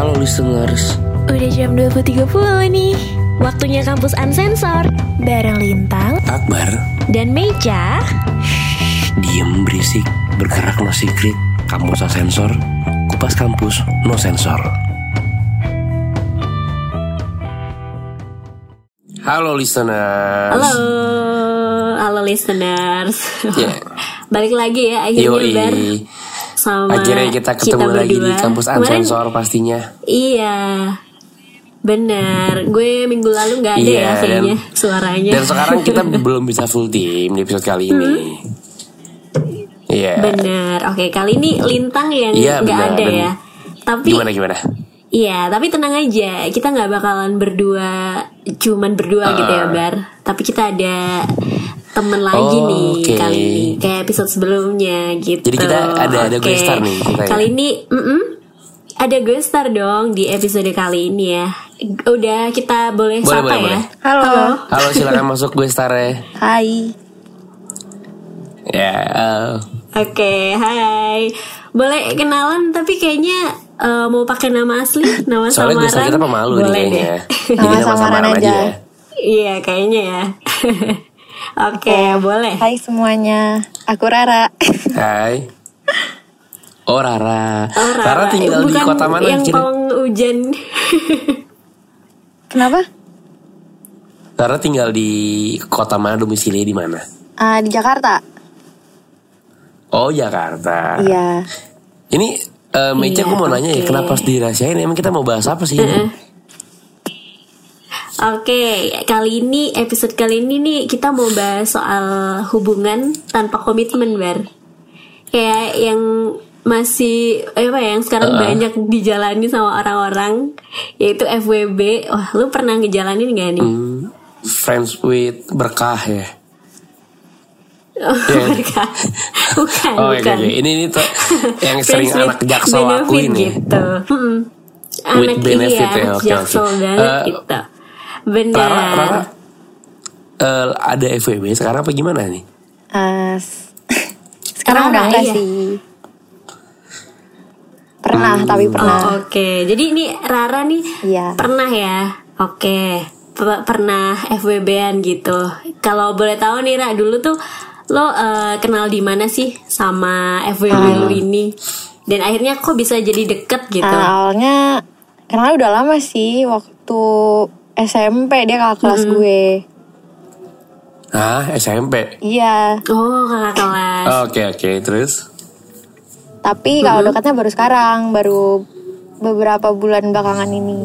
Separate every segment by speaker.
Speaker 1: Halo listeners.
Speaker 2: Udah jam 20.30 nih. Waktunya kampus Unsensor. Bareng Lintang.
Speaker 1: Akbar.
Speaker 2: Dan Meja.
Speaker 1: Diem berisik Bergerak no secret. Kampus sensor Kupas kampus no sensor. Halo listeners.
Speaker 2: Halo. Halo listeners.
Speaker 1: Ya.
Speaker 2: Balik lagi ya akhirnya
Speaker 1: Yoi.
Speaker 2: Bar Sama
Speaker 1: Akhirnya kita ketemu lagi di kampus Unsensor pastinya.
Speaker 2: Iya Bener Gue minggu lalu gak ada
Speaker 1: Iya,
Speaker 2: ya kayaknya
Speaker 1: dan-
Speaker 2: Suaranya.
Speaker 1: Dan sekarang kita belum bisa full team di episode kali ini. Iya.
Speaker 2: Bener Oke kali ini Lintang yang
Speaker 1: Iya,
Speaker 2: gak
Speaker 1: bener.
Speaker 2: ada
Speaker 1: Dan
Speaker 2: ya. Tapi
Speaker 1: Gimana gimana?
Speaker 2: Iya, tapi tenang aja, kita nggak bakalan berdua, cuman berdua gitu ya,
Speaker 1: Ah.
Speaker 2: Bar. Tapi kita ada temen lagi
Speaker 1: Oh,
Speaker 2: nih
Speaker 1: oke.
Speaker 2: kali ini, kayak episode sebelumnya gitu.
Speaker 1: Jadi kita ada- ada
Speaker 2: Oke.
Speaker 1: guest star nih ceritanya.
Speaker 2: Kali ini, mm-mm, ada guest star dong di episode kali ini ya. Udah kita boleh,
Speaker 1: Boleh,
Speaker 2: sapa
Speaker 1: boleh,
Speaker 2: ya.
Speaker 1: boleh.
Speaker 3: Halo.
Speaker 1: Halo silakan masuk gue star ya
Speaker 3: Hai.
Speaker 1: Ya eh,
Speaker 2: Oke, hai. Boleh kenalan tapi kayaknya eh, mau pakai nama asli, nama
Speaker 1: Soalnya
Speaker 2: samaran.
Speaker 1: kita pemalu nih
Speaker 2: Boleh
Speaker 1: kayaknya
Speaker 2: deh.
Speaker 1: Jadi
Speaker 3: Nama
Speaker 1: nama
Speaker 3: samaran
Speaker 1: samaran
Speaker 3: aja.
Speaker 1: aja
Speaker 2: Iya kayaknya ya. Oke boleh.
Speaker 3: Hai semuanya. Aku Rara.
Speaker 1: Hai Oh Rara
Speaker 2: Oh,
Speaker 1: Rara tinggal di
Speaker 2: Bukan
Speaker 1: kota mana
Speaker 2: Yang pawang hujan.
Speaker 3: Kenapa?
Speaker 1: Rara tinggal di kota mana domisili di mana?
Speaker 3: Ah di Jakarta.
Speaker 1: Oh Jakarta
Speaker 3: Iya.
Speaker 1: Ini eh Meja
Speaker 2: Iya,
Speaker 1: gue mau nanya ya. Kenapa harus dirahasiain Emang kita mau bahas apa sih ini?
Speaker 2: Oke, kali ini episode kali ini nih kita mau bahas soal hubungan tanpa komitmen bar. Kayak yang masih eh, apa ya yang sekarang
Speaker 1: Uh-uh.
Speaker 2: banyak dijalani sama orang-orang yaitu FWB. Wah, lu pernah ngejalanin gak nih?
Speaker 1: Hmm, Friends with berkah ya
Speaker 2: Oh,
Speaker 1: Iya.
Speaker 2: mereka. bukan,
Speaker 1: Oh iya,
Speaker 2: bukan.
Speaker 1: iya. Ini, ini tuh yang sering
Speaker 2: with
Speaker 1: anak jaksel lakuin ya
Speaker 2: gitu. Mm-mm. Anak
Speaker 1: benefit
Speaker 2: iya,
Speaker 1: ya,
Speaker 2: anak
Speaker 1: oke,
Speaker 2: jaksel
Speaker 1: oke.
Speaker 2: banget gitu. Benar.
Speaker 1: Rara, Rara eh, ada FWB sekarang apa gimana nih?
Speaker 3: Ah, s- sekarang udah enggak
Speaker 2: iya.
Speaker 3: sih. Pernah tapi pernah.
Speaker 2: Oh, Oke, jadi ini Rara nih
Speaker 3: Iya.
Speaker 2: pernah ya. Oke, P- pernah FWB-an gitu. Kalau boleh tahu nih Ra, dulu tuh lo eh, kenal di mana sih sama FWB
Speaker 3: Hmm.
Speaker 2: lo ini? Dan akhirnya kok bisa jadi deket gitu?
Speaker 3: Ah, awalnya kenal udah lama sih waktu SMP dia kakak kelas gue.
Speaker 1: Ah SMP
Speaker 3: Iya.
Speaker 2: Oh, kakak kelas.
Speaker 1: Oke oke terus
Speaker 3: Tapi kalau dekatnya baru sekarang, baru beberapa bulan belakangan ini.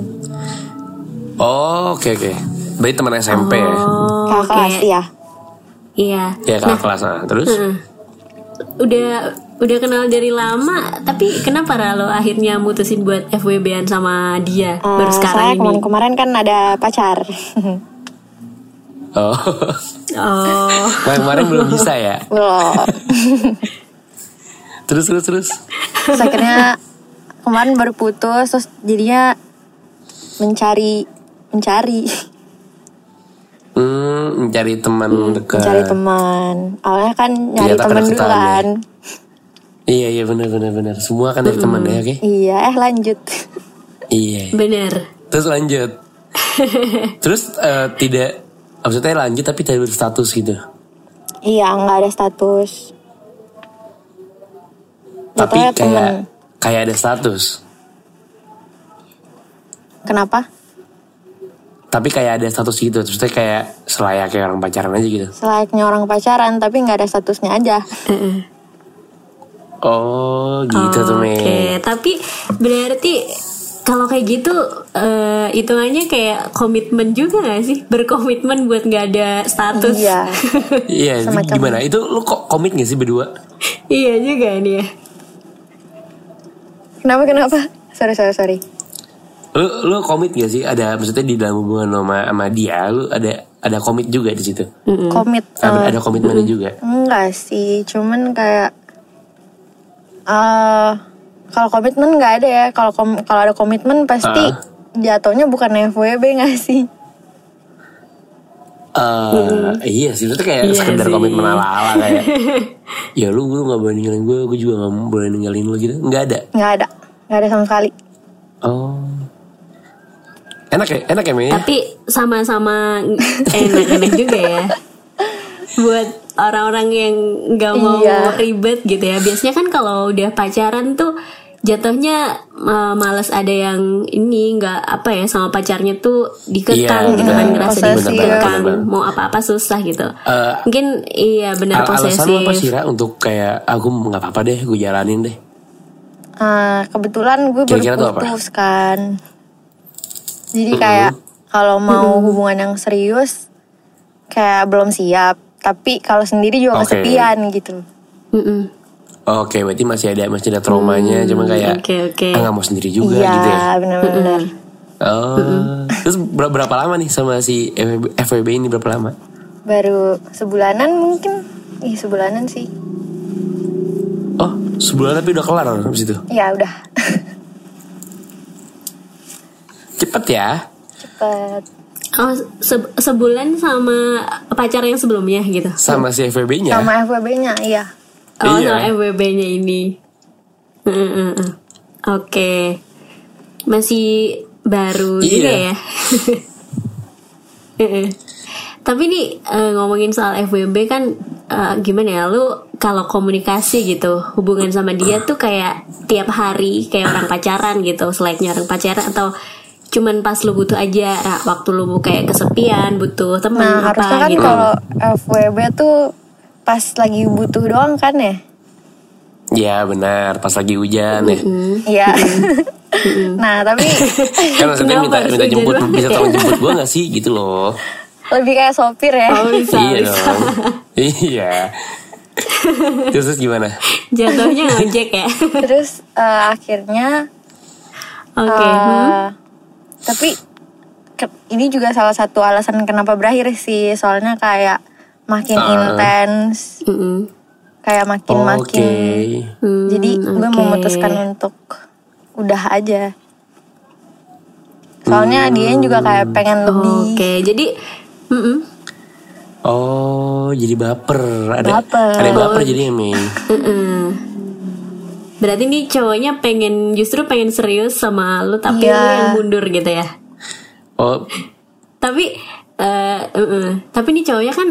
Speaker 1: Oh oke oke Berarti teman SMP ya?
Speaker 2: Oh,
Speaker 3: kakak
Speaker 2: oke.
Speaker 3: kelas ya.
Speaker 2: Iya.
Speaker 1: Ya kakak kelas nah, Terus?
Speaker 2: Heeh. Udah udah kenal dari lama, tapi kenapa lo akhirnya mutusin buat FWB-an sama dia
Speaker 3: Ah,
Speaker 2: baru sekarang
Speaker 3: soalnya
Speaker 2: ini?
Speaker 3: kemarin-kemarin kan ada pacar.
Speaker 1: Oh
Speaker 2: Oh,
Speaker 1: Kemarin belum bisa ya?
Speaker 3: Belum.
Speaker 1: Terus terus terus
Speaker 3: Terus akhirnya kemarin baru putus terus jadinya mencari mencari
Speaker 1: Hmm mencari teman dekat
Speaker 3: mencari teman. Awalnya kan nyari teman dulu
Speaker 1: kedeketan ya. Iya iya benar benar benar Semua kan dari teman ya oke?
Speaker 3: Iya, eh lanjut.
Speaker 1: Iya
Speaker 2: bener.
Speaker 1: Terus lanjut Terus eh, tidak Maksudnya lanjut tapi tidak berstatus gitu
Speaker 3: iya, nggak ada status.
Speaker 1: Tapi
Speaker 3: Jatuhnya
Speaker 1: kayak
Speaker 3: temen.
Speaker 1: Kayak ada status
Speaker 3: Kenapa?
Speaker 1: Tapi kayak ada status gitu Maksudnya kayak Selayaknya orang pacaran aja gitu
Speaker 3: Selayaknya orang pacaran tapi nggak ada statusnya aja.
Speaker 1: Oh gitu tuh
Speaker 2: Oke,
Speaker 1: Mei
Speaker 2: tapi berarti kalau kayak gitu eh hitungannya kayak komitmen juga gak sih? Berkomitmen buat nggak ada status.
Speaker 3: Iya.
Speaker 1: Iya gimana Itu lu kok komit gak sih berdua
Speaker 2: iya juga nih ya.
Speaker 3: Kenapa kenapa? Sorry sorry sorry.
Speaker 1: Lu, lu komit gak sih Ada maksudnya di dalam hubungan sama, sama dia Lu ada ada komit juga di situ
Speaker 3: Komit.
Speaker 1: ada,
Speaker 3: eh,
Speaker 1: ada komitmennya juga
Speaker 3: Enggak sih, cuman kayak eh kalau komitmen nggak ada ya. Kalau kom- kalau ada komitmen pasti
Speaker 1: Ah.
Speaker 3: jatuhnya bukan FWB nggak sih?
Speaker 1: Eh, Iya sih itu kayak
Speaker 2: Iya
Speaker 1: sekedar
Speaker 2: sih.
Speaker 1: komitmen ala-ala kayak Ya lu lu gak boleh ninggalin gue Gue juga gak boleh ninggalin lu gitu Nggak ada
Speaker 3: Nggak ada, nggak ada sama sekali.
Speaker 1: Oh Enak ya, enak ya Mei?
Speaker 2: Tapi sama-sama enak-enak juga ya. Buat orang-orang yang nggak mau
Speaker 3: Iya.
Speaker 2: ribet gitu ya. Biasanya kan kalau udah pacaran tuh jatuhnya uh, males ada yang ini nggak apa ya sama pacarnya tuh dikekang
Speaker 1: Iya,
Speaker 2: gitu kan ngerasa
Speaker 3: Posesif.
Speaker 2: dikekang
Speaker 1: benar.
Speaker 2: mau apa-apa susah gitu.
Speaker 1: Eh,
Speaker 2: Mungkin iya benar
Speaker 1: Al- alasan
Speaker 2: posesif.
Speaker 1: lu apa sih Ra untuk kayak aku nggak apa-apa deh, gue jalanin deh.
Speaker 3: Ah, kebetulan gue baru
Speaker 1: Kira-kira tuh apa?
Speaker 3: putus kan. Jadi kayak kalau mau hubungan yang serius kayak belum siap. Tapi kalau sendiri juga
Speaker 1: Oke.
Speaker 3: kesepian gitu.
Speaker 2: Mm-mm.
Speaker 1: Oke, berarti masih ada masih ada traumanya, cuma kayak
Speaker 2: oke, oke.
Speaker 1: ah, nggak mau sendiri juga
Speaker 3: Iya,
Speaker 1: gitu ya.
Speaker 3: benar-benar.
Speaker 1: Oh, terus ber- berapa lama nih sama si FWB, FWB ini berapa lama?
Speaker 3: Baru sebulanan mungkin. Ih, sebulanan sih.
Speaker 1: Oh, sebulan tapi udah kelar habis itu.
Speaker 3: Ya udah.
Speaker 1: Cepet ya?
Speaker 3: Cepet.
Speaker 2: Oh, se- sebulan sama pacar yang sebelumnya gitu.
Speaker 1: Sama si FWB-nya.
Speaker 3: Sama FWB-nya, iya.
Speaker 2: Oh,
Speaker 1: Iya.
Speaker 2: sama FWB-nya ini. Heeh, heeh, heeh. Oke. Masih baru
Speaker 1: Iya.
Speaker 2: juga ya. Heeh. Tapi nih eh, ngomongin soal FWB kan eh, gimana ya lu kalau komunikasi gitu hubungan sama dia tuh kayak tiap hari kayak orang pacaran gitu selainnya orang pacaran atau cuman pas lu butuh aja Ra, waktu lu kayak kesepian butuh teman
Speaker 3: Nah,
Speaker 2: apa
Speaker 3: harusnya kan
Speaker 2: gitu.
Speaker 3: kalau FWB tuh pas lagi butuh doang kan ya?
Speaker 1: Ya benar, pas lagi hujan ya.
Speaker 3: Iya. nah, tapi
Speaker 1: Kan maksudnya minta minta jemput,
Speaker 2: banget
Speaker 1: bisa tolong jemput gue gak sih gitu loh.
Speaker 3: lebih kayak sopir ya.
Speaker 2: Oh, bisa,
Speaker 1: iya
Speaker 2: bisa.
Speaker 1: dong. iya. Terus, terus gimana?
Speaker 2: Jatuhnya ngojek ya.
Speaker 3: Terus eh, akhirnya
Speaker 2: Oke.
Speaker 3: eh,
Speaker 2: hmm.
Speaker 3: Tapi ke- ini juga salah satu alasan kenapa berakhir sih. Soalnya kayak makin
Speaker 1: Ah.
Speaker 3: intens,
Speaker 2: Mm-mm.
Speaker 3: kayak makin
Speaker 1: Oke.
Speaker 3: makin.
Speaker 2: Hmm,
Speaker 3: Jadi gue
Speaker 2: oke.
Speaker 3: memutuskan untuk udah aja. Soalnya dia juga kayak pengen lebih.
Speaker 2: Oke, jadi mm-mm.
Speaker 1: Oh, jadi baper. Ada
Speaker 3: Baper.
Speaker 1: ada baper jadi Mei.
Speaker 2: Berarti nih cowoknya pengen justru pengen serius sama lu tapi
Speaker 3: Iya.
Speaker 2: lu yang mundur gitu ya.
Speaker 1: Oh,
Speaker 2: Tapi eh mm-mm. tapi nih cowoknya kan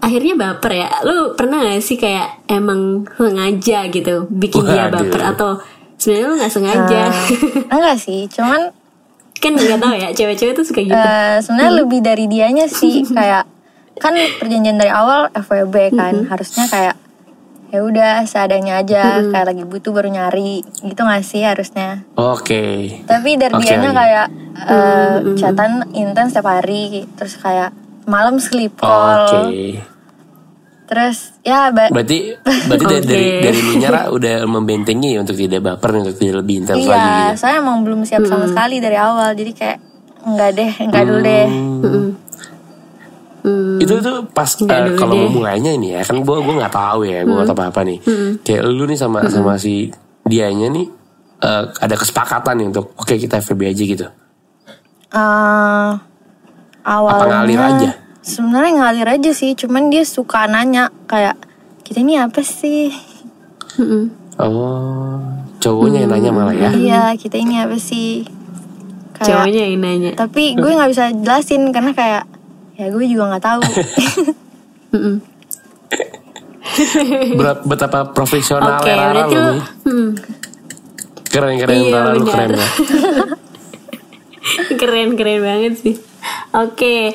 Speaker 2: akhirnya baper ya. Lu pernah gak sih kayak emang sengaja gitu bikin dia
Speaker 1: Waduh.
Speaker 2: baper atau sebenarnya lu nggak sengaja?
Speaker 3: Enggak sih, cuman
Speaker 2: kan nggak tahu ya cewek-cewek tuh suka gitu.
Speaker 3: eh, sebenarnya lebih dari dianya sih kayak kan perjanjian dari awal FWB kan harusnya kayak ya udah seadanya aja kayak lagi butuh baru nyari gitu gak sih harusnya
Speaker 1: oke.
Speaker 3: tapi dari
Speaker 1: Oke,
Speaker 3: dianya kayak eh, chatan intens setiap hari terus kayak malam sleep call
Speaker 1: Oke.
Speaker 3: terus ya ba-
Speaker 1: Berarti berarti dari
Speaker 2: Oke.
Speaker 1: dari dari Minyara udah membentengi untuk tidak baper untuk tidak lebih intens lagi
Speaker 3: iya
Speaker 1: gitu.
Speaker 3: saya emang belum siap sama sekali dari awal jadi kayak enggak deh enggak dulu deh.
Speaker 2: Hmm.
Speaker 1: Itu tuh pas
Speaker 2: dulu
Speaker 1: kalau
Speaker 2: deh.
Speaker 1: memulainya ini ya kan gue gue nggak tahu ya gue nggak tahu apa apa nih. Kayak lu nih sama sama si dianya nih eh, ada kesepakatan nih untuk oke kita FB aja gitu.
Speaker 3: Eh, awalnya
Speaker 1: Apa ngalir aja?
Speaker 3: sebenarnya ngalir aja sih cuman dia suka nanya kayak kita ini apa sih
Speaker 2: Mm-mm.
Speaker 1: Oh, cowoknya yang nanya malah ya.
Speaker 3: iya kita ini apa sih kayak
Speaker 2: Cowoknya yang nanya.
Speaker 3: tapi gue nggak bisa jelasin karena kayak ya gue juga nggak tahu.
Speaker 1: Berat, betapa profesional
Speaker 2: Oke,
Speaker 1: Rara lu nih.
Speaker 2: hmm,
Speaker 1: Keren keren
Speaker 2: Iya,
Speaker 1: Rara lu keren ya.
Speaker 2: keren keren banget sih. Oke,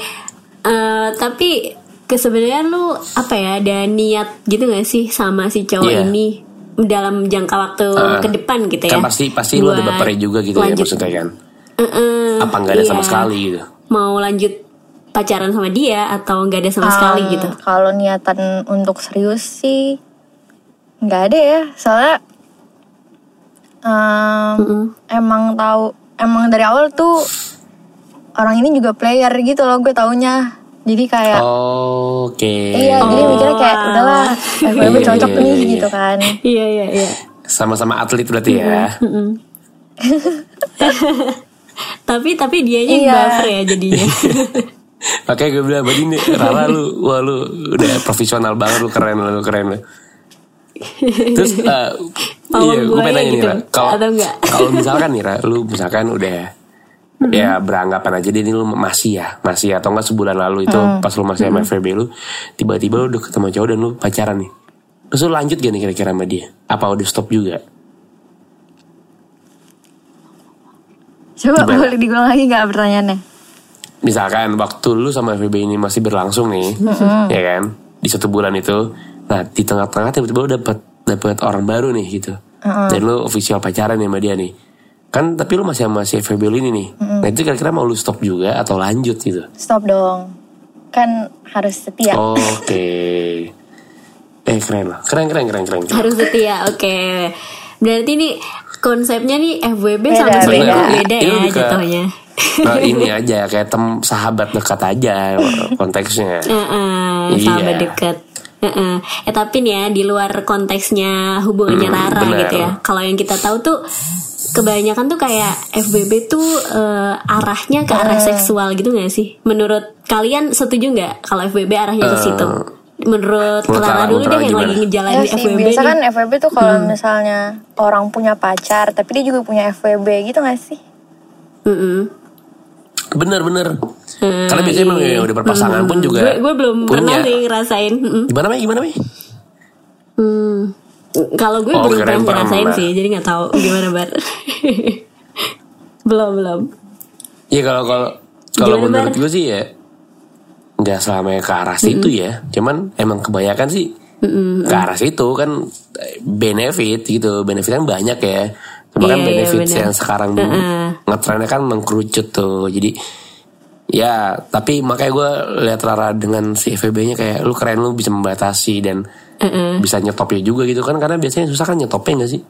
Speaker 2: eh, tapi ke sebenarnya lu apa ya ada niat gitu gak sih sama si cowok
Speaker 1: Iya.
Speaker 2: ini dalam jangka waktu
Speaker 1: Ah,
Speaker 2: ke depan gitu ya?
Speaker 1: Kan pasti pasti lu ada bapernya juga gitu ya
Speaker 2: lanjut.
Speaker 1: maksudnya kan.
Speaker 2: Eh-eh,
Speaker 1: Apa nggak ada sama
Speaker 2: iya.
Speaker 1: sekali gitu?
Speaker 2: Mau lanjut pacaran sama dia atau nggak ada sama sekali
Speaker 3: Um,
Speaker 2: gitu?
Speaker 3: kalau niatan untuk serius sih nggak ada ya soalnya um,
Speaker 2: Mm-mm.
Speaker 3: emang tahu emang dari awal tuh orang ini juga player gitu loh gue taunya jadi kayak
Speaker 1: Oke.
Speaker 3: iya jadi
Speaker 2: Oh,
Speaker 3: mikirnya kayak udahlah FWB
Speaker 1: Iya,
Speaker 3: cocok
Speaker 1: iya,
Speaker 3: nih
Speaker 1: iya.
Speaker 3: gitu kan
Speaker 2: Iya iya iya.
Speaker 1: Sama-sama atlet berarti ya.
Speaker 2: Tapi tapi dianya yang
Speaker 3: Iya.
Speaker 2: baper ya jadinya.
Speaker 1: Makanya gue bilang berarti nih Rara lu? Wah lu udah profesional banget lu keren lu keren. Lu. Terus eh,
Speaker 2: Pawang
Speaker 1: iya gue pengen nanya nih
Speaker 2: gitu,
Speaker 1: Ra, kalau kalau misalkan nih Ra, lu misalkan udah ya beranggapan aja dia ini lu masih ya masih atau enggak sebulan lalu itu pas lu masih sama FVB lu tiba-tiba lu udah ketemu cowok dan lu pacaran nih. Terus lu lanjut gak nih kira-kira sama dia? Apa udah stop juga?
Speaker 3: Coba
Speaker 1: Gimana?
Speaker 3: boleh diulang lagi nggak pertanyaannya?
Speaker 1: Misalkan waktu lu sama FVB ini masih berlangsung nih ya kan di satu bulan itu nah di tengah-tengah tiba-tiba lu dapet dapet orang baru nih gitu dan lu official pacaran nih sama dia nih kan tapi lu masih sama si FVB lu ini nih nah itu kira-kira mau lu stop juga atau lanjut gitu
Speaker 3: Stop dong. Kan harus setia.
Speaker 1: Oke. Eh keren lah. Keren keren keren keren. keren.
Speaker 2: Harus setia, oke. Berarti nih konsepnya nih FWB
Speaker 3: Beda,
Speaker 2: sama
Speaker 3: beda.
Speaker 2: beda
Speaker 1: Ini
Speaker 2: ya jatuhnya.
Speaker 1: Nah, ini aja kayak tem sahabat dekat aja konteksnya.
Speaker 2: Heeh,
Speaker 1: Iya.
Speaker 2: sahabat dekat. Heeh. Eh tapi nih ya di luar konteksnya hubungannya
Speaker 1: Hmm,
Speaker 2: Rara
Speaker 1: benar.
Speaker 2: gitu ya. Kalau yang kita tahu tuh kebanyakan tuh kayak FBB tuh eh, arahnya ke arah seksual gitu gak sih? Menurut kalian setuju nggak kalau FBB arahnya ke situ? Menurut
Speaker 1: menurut
Speaker 2: Clara dulu deh yang lagi ngejalanin
Speaker 3: Ya sih,
Speaker 2: FWB
Speaker 3: biasa kan FWB tuh kalau misalnya orang punya pacar, tapi dia juga punya FWB gitu gak sih?
Speaker 2: Mm-mm.
Speaker 1: Bener bener.
Speaker 2: Hmm,
Speaker 1: Karena biasanya emang
Speaker 2: iya.
Speaker 1: yang udah berpasangan pun juga.
Speaker 2: Gue gue belum
Speaker 1: punya.
Speaker 2: pernah sih ngerasain. Mm-mm.
Speaker 1: Gimana mi? Gimana mi?
Speaker 2: Hmm. Kalau gue
Speaker 1: Oh,
Speaker 2: belum pernah ngerasain
Speaker 1: pernah.
Speaker 2: sih, jadi nggak tahu gimana bar. belum belum.
Speaker 1: Iya kalau kalau kalau menurut
Speaker 2: Bar?
Speaker 1: gue sih ya nggak selamanya ke arah situ ya. Cuman emang kebanyakan sih ke arah situ kan benefit gitu. Benefit kan banyak ya. Cuma kan
Speaker 2: Iya, iya,
Speaker 1: benefit
Speaker 2: benar.
Speaker 1: yang sekarang
Speaker 2: Heeh.
Speaker 1: ngetrennya kan mengkerucut tuh. Jadi ya tapi makanya gue lihat Rara dengan si FVB-nya kayak lu keren lu bisa membatasi dan
Speaker 2: Heeh.
Speaker 1: bisa nyetopnya juga gitu kan karena biasanya susah kan nyetopnya gak sih?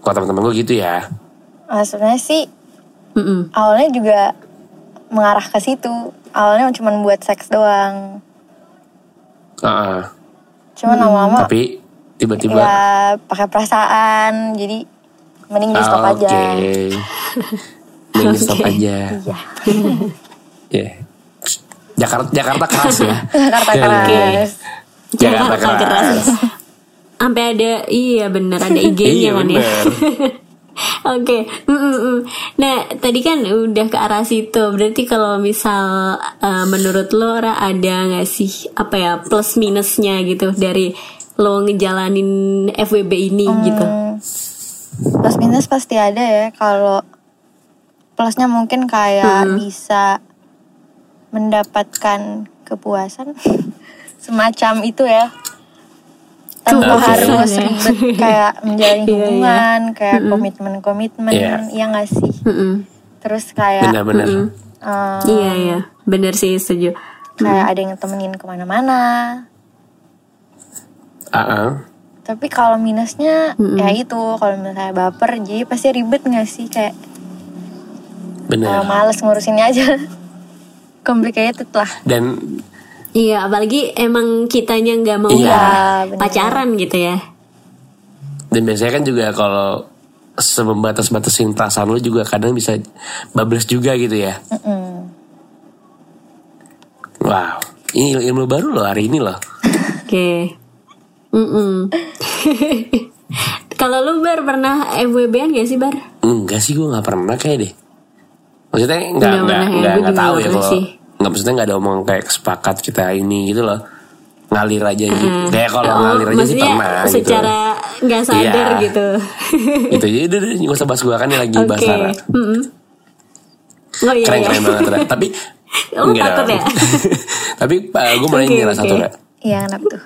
Speaker 1: Kalau teman-teman gue gitu ya.
Speaker 3: Maksudnya sih
Speaker 2: Mm-mm.
Speaker 3: awalnya juga mengarah ke situ. Awalnya cuma buat seks doang.
Speaker 1: Heeh.
Speaker 3: Cuman lama-lama
Speaker 1: Tapi tiba-tiba
Speaker 3: ya pakai perasaan. Jadi mending di stop
Speaker 1: Ah,
Speaker 3: aja.
Speaker 1: Oke. Mending di stop aja.
Speaker 3: Iya.
Speaker 1: Ya. Jakarta Jakarta keras ya.
Speaker 3: Jakarta
Speaker 1: Ya,
Speaker 3: keras.
Speaker 1: Jakarta
Speaker 2: Jakarta keras.
Speaker 1: keras.
Speaker 2: Sampai ada iya bener ada IG-nya
Speaker 1: Iya
Speaker 2: kan ya.
Speaker 1: bener.
Speaker 2: Oke, Mm, mm, mm. nah tadi kan udah ke arah situ. Berarti kalau misal eh, menurut lo Ra, ada nggak sih apa ya plus minusnya gitu dari lo ngejalanin FWB ini gitu?
Speaker 3: Hmm, plus minus pasti ada ya kalau plusnya mungkin kayak bisa mendapatkan kepuasan semacam itu ya tanpa
Speaker 2: Kepuasan
Speaker 3: harus
Speaker 2: ya.
Speaker 3: ribet kayak menjalin
Speaker 2: Iya, iya.
Speaker 3: hubungan kayak komitmen-komitmen
Speaker 1: Iya.
Speaker 3: iya nggak sih
Speaker 2: Mm-mm.
Speaker 3: terus kayak
Speaker 1: Benar-benar.
Speaker 3: eh,
Speaker 2: Iya iya, bener sih setuju.
Speaker 3: kayak ada yang temenin ke mana-mana
Speaker 1: Ah, ah.
Speaker 3: Tapi kalau minusnya ya itu kalau misalnya baper jadi pasti ribet nggak sih kayak
Speaker 1: Bener.
Speaker 3: Eh, males ngurusinnya aja complicated lah
Speaker 1: Dan
Speaker 2: Iya, apalagi emang kitanya nggak mau
Speaker 1: Iya,
Speaker 3: bener.
Speaker 2: pacaran gitu ya.
Speaker 1: dan biasanya kan juga kalau sebatas-batasin perasaan lu juga kadang bisa bablas juga gitu ya.
Speaker 3: Mm-mm.
Speaker 1: Wow. Ini ilmu baru loh hari ini loh.
Speaker 2: Oke. Mm-mm. Kalau lu bar pernah FWB-an gak sih bar?
Speaker 1: Enggak sih gue nggak pernah kayak deh. Maksudnya nggak
Speaker 2: Nggak
Speaker 1: nggak
Speaker 2: pernah ya,
Speaker 1: nggak tahu ya kalau nggak maksudnya nggak ada omong kayak sepakat kita ini gitu loh ngalir aja gitu. Kayak kalau
Speaker 2: Oh,
Speaker 1: ngalir aja sih pernah
Speaker 2: secara nggak sadar
Speaker 1: Iya.
Speaker 2: gitu.
Speaker 1: gitu. Gitu jadi udah udah nggak usah bahas gue kan lagi
Speaker 2: Oke.
Speaker 1: bahas Rara.
Speaker 2: Mm-mm. Oh iya.
Speaker 1: Keren
Speaker 2: iya.
Speaker 1: keren banget Ra. Tapi
Speaker 2: Lu
Speaker 1: enggak
Speaker 2: takut ya?
Speaker 1: Tapi gue mau
Speaker 2: Oke,
Speaker 1: nanya Ra, satu. Ra.
Speaker 3: iya kenapa tuh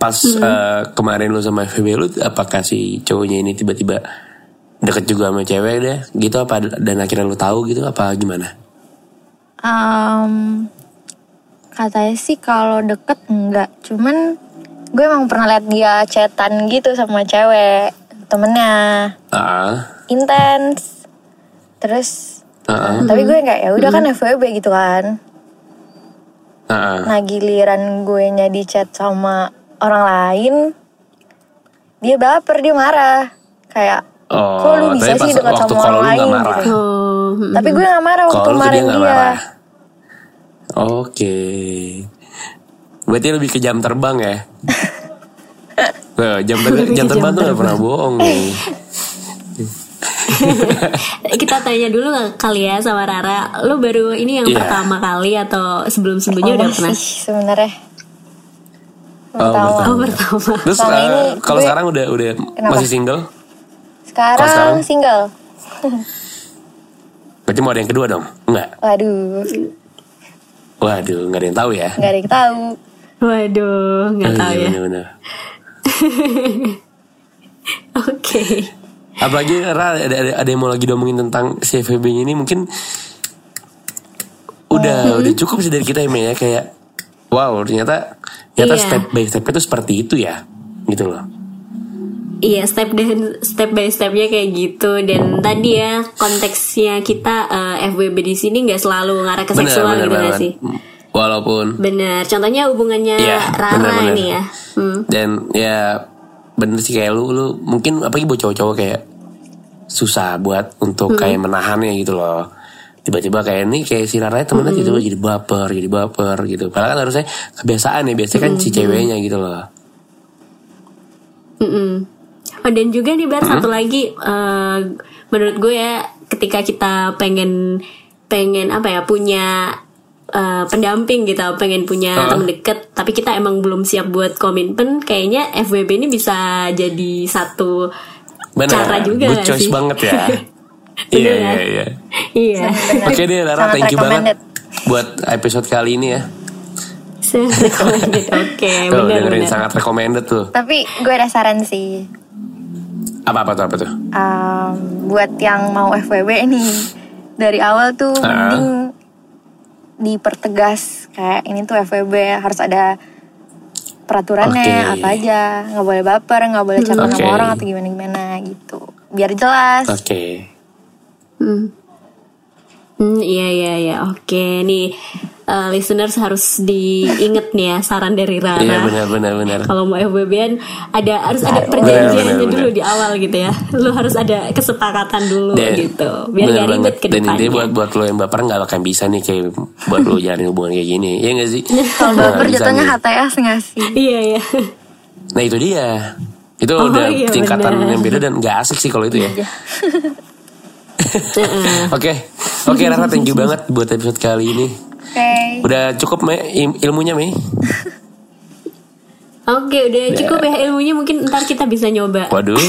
Speaker 1: Pas eh, kemarin lu sama FB lu apakah si cowoknya ini tiba-tiba deket juga sama cewek deh? Gitu apa dan akhirnya lu tahu gitu apa gimana?
Speaker 3: Em, katanya sih kalau deket enggak. Cuman gue emang pernah liat dia chatan gitu sama cewek temennya.
Speaker 1: Ah,
Speaker 3: intens terus
Speaker 1: ah, ah,
Speaker 3: tapi gue kayak ya udah kan FWB gitu kan.
Speaker 1: Ah.
Speaker 3: nah giliran gue nya di chat sama orang lain dia baper dia marah kayak
Speaker 1: Oh,
Speaker 3: kok lu bisa
Speaker 1: tapi
Speaker 3: sih dekat
Speaker 1: waktu
Speaker 3: sama orang
Speaker 1: nggak
Speaker 3: lain
Speaker 1: marah.
Speaker 3: gitu
Speaker 2: Oh, mm.
Speaker 3: tapi gue gak marah waktu kemarin
Speaker 1: dia
Speaker 3: dia,
Speaker 1: nggak. Oke. Berarti lebih ke jam terbang ya? Tuh, jam, ter- jam terbang tuh gak pernah bohong nih.
Speaker 2: kita tanya dulu kali ya sama Rara. Lu baru ini yang
Speaker 1: Iya.
Speaker 2: pertama kali atau sebelum-sebelumnya udah pernah?
Speaker 3: masih sebenarnya.
Speaker 1: Oh.
Speaker 2: Oh pertama.
Speaker 1: Terus
Speaker 3: Selama ini
Speaker 1: kalau sekarang udah udah
Speaker 3: Kenapa?
Speaker 1: masih single?
Speaker 3: Sekarang,
Speaker 1: sekarang?
Speaker 3: single.
Speaker 1: Berarti mau ada yang kedua dong? Enggak.
Speaker 3: Waduh,
Speaker 1: Waduh, nggak ada yang tahu ya.
Speaker 3: nggak ada yang tahu.
Speaker 2: Waduh, nggak
Speaker 1: Oh,
Speaker 2: tahu
Speaker 1: iya,
Speaker 2: ya.
Speaker 1: bener-bener.
Speaker 2: Oke.
Speaker 1: Apalagi Ra, ada, ada, ada yang mau lagi ngomongin tentang si FVB ini mungkin udah
Speaker 2: Oh.
Speaker 1: udah cukup sih dari kita ya Mei, ya kayak wow ternyata ternyata
Speaker 2: Iya.
Speaker 1: step by step itu seperti itu ya gitu loh.
Speaker 2: Iya step dan step by stepnya kayak gitu dan tadi ya konteksnya kita eh, FWB di sini nggak selalu ngarah ke seksual gitu nggak sih?
Speaker 1: Walaupun
Speaker 2: Bener. Contohnya hubungannya
Speaker 1: Iya,
Speaker 2: Rara
Speaker 1: bener-bener.
Speaker 2: ini ya. Hmm.
Speaker 1: dan ya bener sih kayak lu lu mungkin apalagi buat cowok-cowok kayak susah buat untuk kayak menahannya gitu loh tiba-tiba kayak ini kayak si Rara temennya gitu jadi baper jadi baper gitu. Padahal kan harusnya kebiasaan ya biasanya kan si ceweknya gitu loh.
Speaker 2: Mm-mm. Oh dan juga nih Bar satu lagi eh, menurut gue ya ketika kita pengen pengen apa ya punya eh, pendamping gitu pengen punya
Speaker 1: Heeh.
Speaker 2: teman deket tapi kita emang belum siap buat komitmen kayaknya FWB ini bisa jadi satu
Speaker 1: Bener,
Speaker 2: cara juga
Speaker 1: good choice
Speaker 2: sih?
Speaker 1: banget ya iya
Speaker 2: kan?
Speaker 1: iya iya
Speaker 2: iya
Speaker 1: oke deh
Speaker 3: Sangat
Speaker 1: thank you banget buat episode kali ini ya
Speaker 2: recommended. oke
Speaker 1: tuh
Speaker 2: benar
Speaker 1: dengerin
Speaker 2: benar
Speaker 1: sangat recommended tuh
Speaker 3: Tapi gue ada saran sih.
Speaker 1: apa apa tuh apa tuh
Speaker 3: Um, buat yang mau FWB nih dari awal tuh
Speaker 1: Ah.
Speaker 3: mending dipertegas kayak ini tuh FWB harus ada peraturannya
Speaker 1: Oke.
Speaker 3: apa aja nggak boleh baper nggak boleh cakap
Speaker 1: Oke.
Speaker 3: sama orang atau gimana gimana gitu biar jelas
Speaker 1: oke
Speaker 2: Hmm. Hmm, iya iya iya oke nih eh, listeners harus diinget nih ya saran dari Rara
Speaker 1: iya benar benar benar
Speaker 2: kalau mau FWB-an ada harus ada perjanjiannya
Speaker 1: benar,
Speaker 2: dulu
Speaker 1: benar.
Speaker 2: di awal gitu ya lu harus ada kesepakatan dulu
Speaker 1: Dan-
Speaker 2: gitu biar
Speaker 1: bener
Speaker 2: gak ribet
Speaker 1: banget.
Speaker 2: ke
Speaker 1: Dan intinya buat buat lo yang baper nggak akan bisa nih kayak buat lo jalin hubungan kayak gini, ya nggak sih?
Speaker 3: kalau
Speaker 1: Nggak
Speaker 3: baper jatuhnya. HTS nggak sih
Speaker 2: iya iya
Speaker 1: Nah itu dia, itu
Speaker 2: Oh,
Speaker 1: udah
Speaker 2: iya,
Speaker 1: tingkatan
Speaker 2: bener.
Speaker 1: yang beda dan nggak asik sih kalau itu ya. Oke, oke Rara, thank you banget buat episode kali ini.
Speaker 3: oke
Speaker 1: Udah cukup im- ilmunya Mei?
Speaker 2: oke udah cukup ya ilmunya mungkin ntar kita bisa nyoba
Speaker 1: Waduh,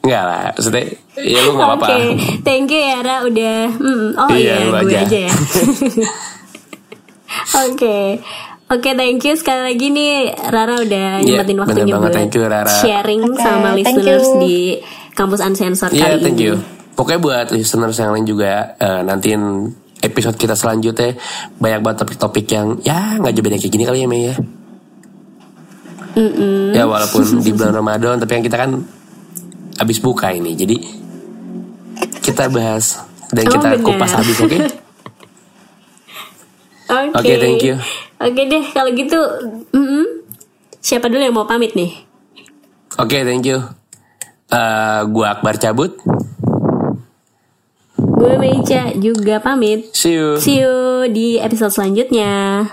Speaker 1: nggak lah, maksudnya ya lu nggak apa-apa.
Speaker 2: Oke, thank you ya Ra udah. Hmm, oh
Speaker 1: Iya,
Speaker 2: iya,
Speaker 1: lu
Speaker 2: gue
Speaker 1: aja.
Speaker 2: aja ya. Oke, oke thank you sekali lagi nih Rara udah
Speaker 1: Iya,
Speaker 2: nyempetin
Speaker 1: bener
Speaker 2: waktunya
Speaker 1: banget,
Speaker 2: buat
Speaker 1: thank you, Rara.
Speaker 2: sharing
Speaker 3: Oke,
Speaker 2: sama listeners
Speaker 3: you.
Speaker 2: di kampus Uncensored
Speaker 1: Iya,
Speaker 2: kali
Speaker 1: thank
Speaker 2: ini.
Speaker 1: you. Pokoknya buat listeners yang lain juga eh, nantiin episode kita selanjutnya banyak banget topik-topik yang ya nggak jauh beda kayak gini kali ya Mei ya.
Speaker 2: Mm-mm.
Speaker 1: Ya walaupun di bulan Ramadan tapi yang kita kan habis buka ini. Jadi kita bahas dan
Speaker 2: Oh,
Speaker 1: kita
Speaker 2: benar.
Speaker 1: kupas habis oke?
Speaker 2: Oke,
Speaker 1: Oke, thank you.
Speaker 2: Oke deh, kalau gitu, mm-mm. siapa dulu yang mau pamit nih?
Speaker 1: Oke, thank you. Eh, gua Akbar cabut.
Speaker 2: Gue Meica juga pamit.
Speaker 1: See you.
Speaker 2: See you di episode selanjutnya.